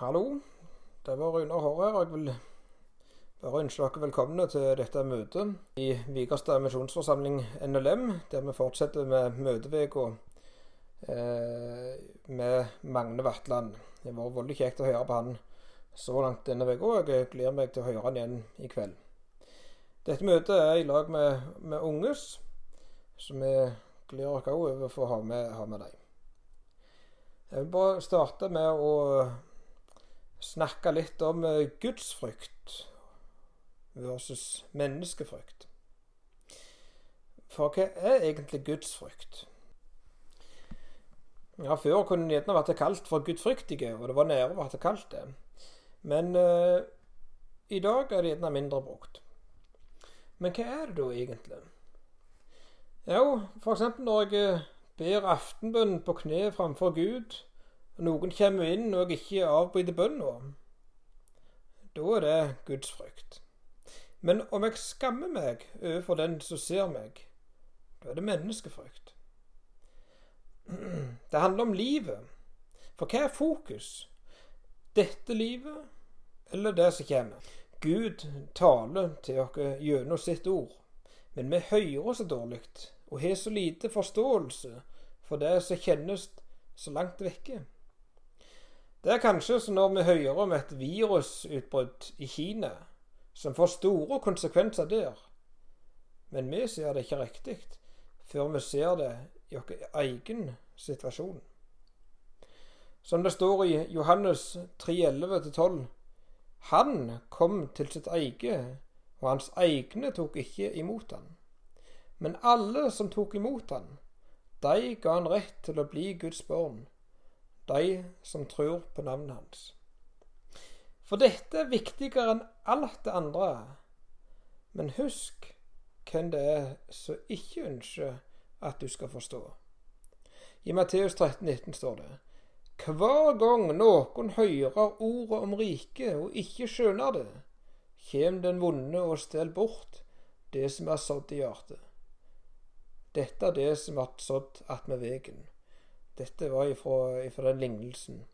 Hallo, det var Rune Hård her. Jeg vil bare ønske dere velkomne til dette møtet i Vigerstad misjonsforsamling NLM, der vi fortsetter med møteuka eh, med Magne Vatland. Det har vært veldig kjekt å høre på han så langt denne uka, og jeg gleder meg til å høre han igjen i kveld. Dette møtet er i lag med, med Unges, så vi gleder oss òg over å å ha med, ha med dem. Jeg vil bare starte med å snakke litt om eh, gudsfrykt versus menneskefrykt. For hva er egentlig gudsfrykt? Ja, Før kunne en gjerne vært kalt for gudfryktige, og det var nære å bli kalt det. Men uh, i dag er det gjerne mindre brukt. Men hva er det da egentlig? Jo, f.eks. når jeg eh, ber aftenbønn på kne framfor Gud noen kommer inn og jeg ikke avbryter bønna, da er det Guds frykt. Men om jeg skammer meg overfor den som ser meg, da er det menneskefrykt. Det handler om livet. For hva er fokus? Dette livet eller det som kommer? Gud taler til oss gjennom sitt ord, men vi hører så dårlig og har så lite forståelse for det som kjennes så langt vekke. Det er kanskje som når vi hører om et virusutbrudd i Kina, som får store konsekvenser der. Men vi ser det ikke riktig før vi ser det i vår egen situasjon. Som det står i Johannes 3.11-12. Han kom til sitt eget, og hans egne tok ikke imot han. Men alle som tok imot han, de ga han rett til å bli Guds barn de som tror på navnet hans. For dette er viktigere enn alt det andre. Men husk hvem det er som ikke ønsker at du skal forstå. I Matteus 13, 19 står det Hver gang noen hører ordet om riket og ikke skjønner det, kjem den vonde og stel bort det som er sådd i hjertet. Dette er det som er sådd attmed vegen. Dette var ifra, ifra den lignelsen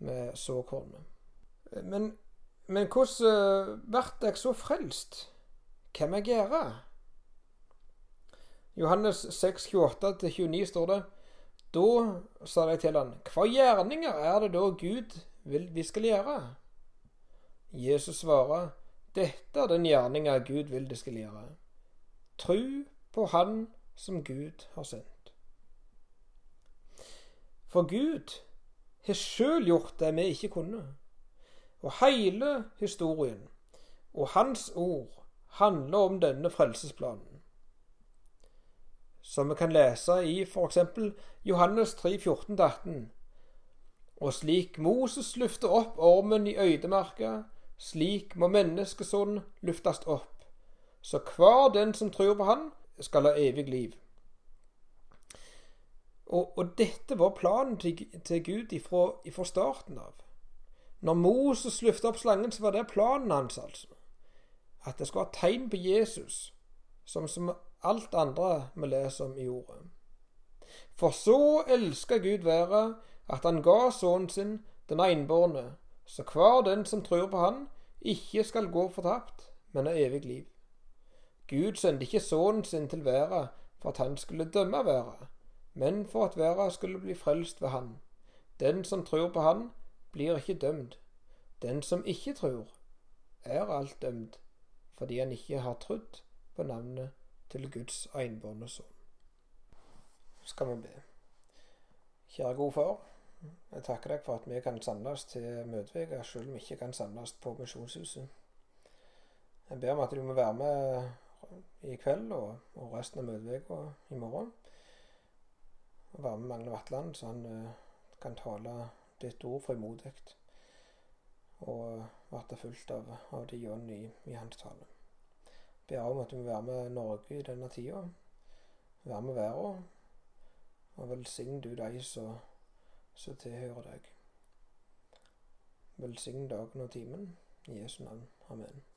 med såkornet. Men, men hvordan ble eh, jeg så frelst? Hvem jeg gjøre? Johannes 6, 28-29 står det Da sa de til han, hva gjerninger er det da Gud vil vi skal gjøre? Jesus svarer, dette er den gjerninga Gud vil de skal gjøre. Tru på Han som Gud har sendt. For Gud har sjøl gjort det vi ikke kunne. Og hele historien og Hans ord handler om denne frelsesplanen. Som vi kan lese i f.eks. Johannes 3, 14-18. Og slik Moses løfter opp ormen i øydemarka, slik må menneskesonen løftes opp, så hver den som tror på Han, skal ha evig liv. Og, og dette var planen til, til Gud ifra, starten av. Når Moses løftet opp slangen, så var det planen hans, altså. At det skulle ha tegn på Jesus, som, som alt andre vi leser om i ordet. For så elska Gud været at han ga sønnen sin, den enbårne, så hver den som tror på Han, ikke skal gå fortapt, men ha evig liv. Gud sendte ikke sønnen sin til været for at han skulle dømme verden, men for at verden skulle bli frelst ved Han. Den som tror på Han, blir ikke dømt. Den som ikke tror, er alt dømt, fordi han ikke har trodd på navnet til Guds enbårne sønn. Skal vi be. Kjære gode far. Jeg takker deg for at vi kan samles til møteuke, selv om vi ikke kan samles på Misjonshuset. Jeg ber om at du må være med i kveld og, og resten av møteuka i morgen være med Magne Vatland, så han uh, kan tale ditt ord frimodig. Og bli fulgt av, av de ånd i, i, hans tale. Ber om at du må være med Norge i denne tida. Være med verden. Og velsign du de som tilhører deg. Velsign dagen og timen. I Jesu navn. Amen.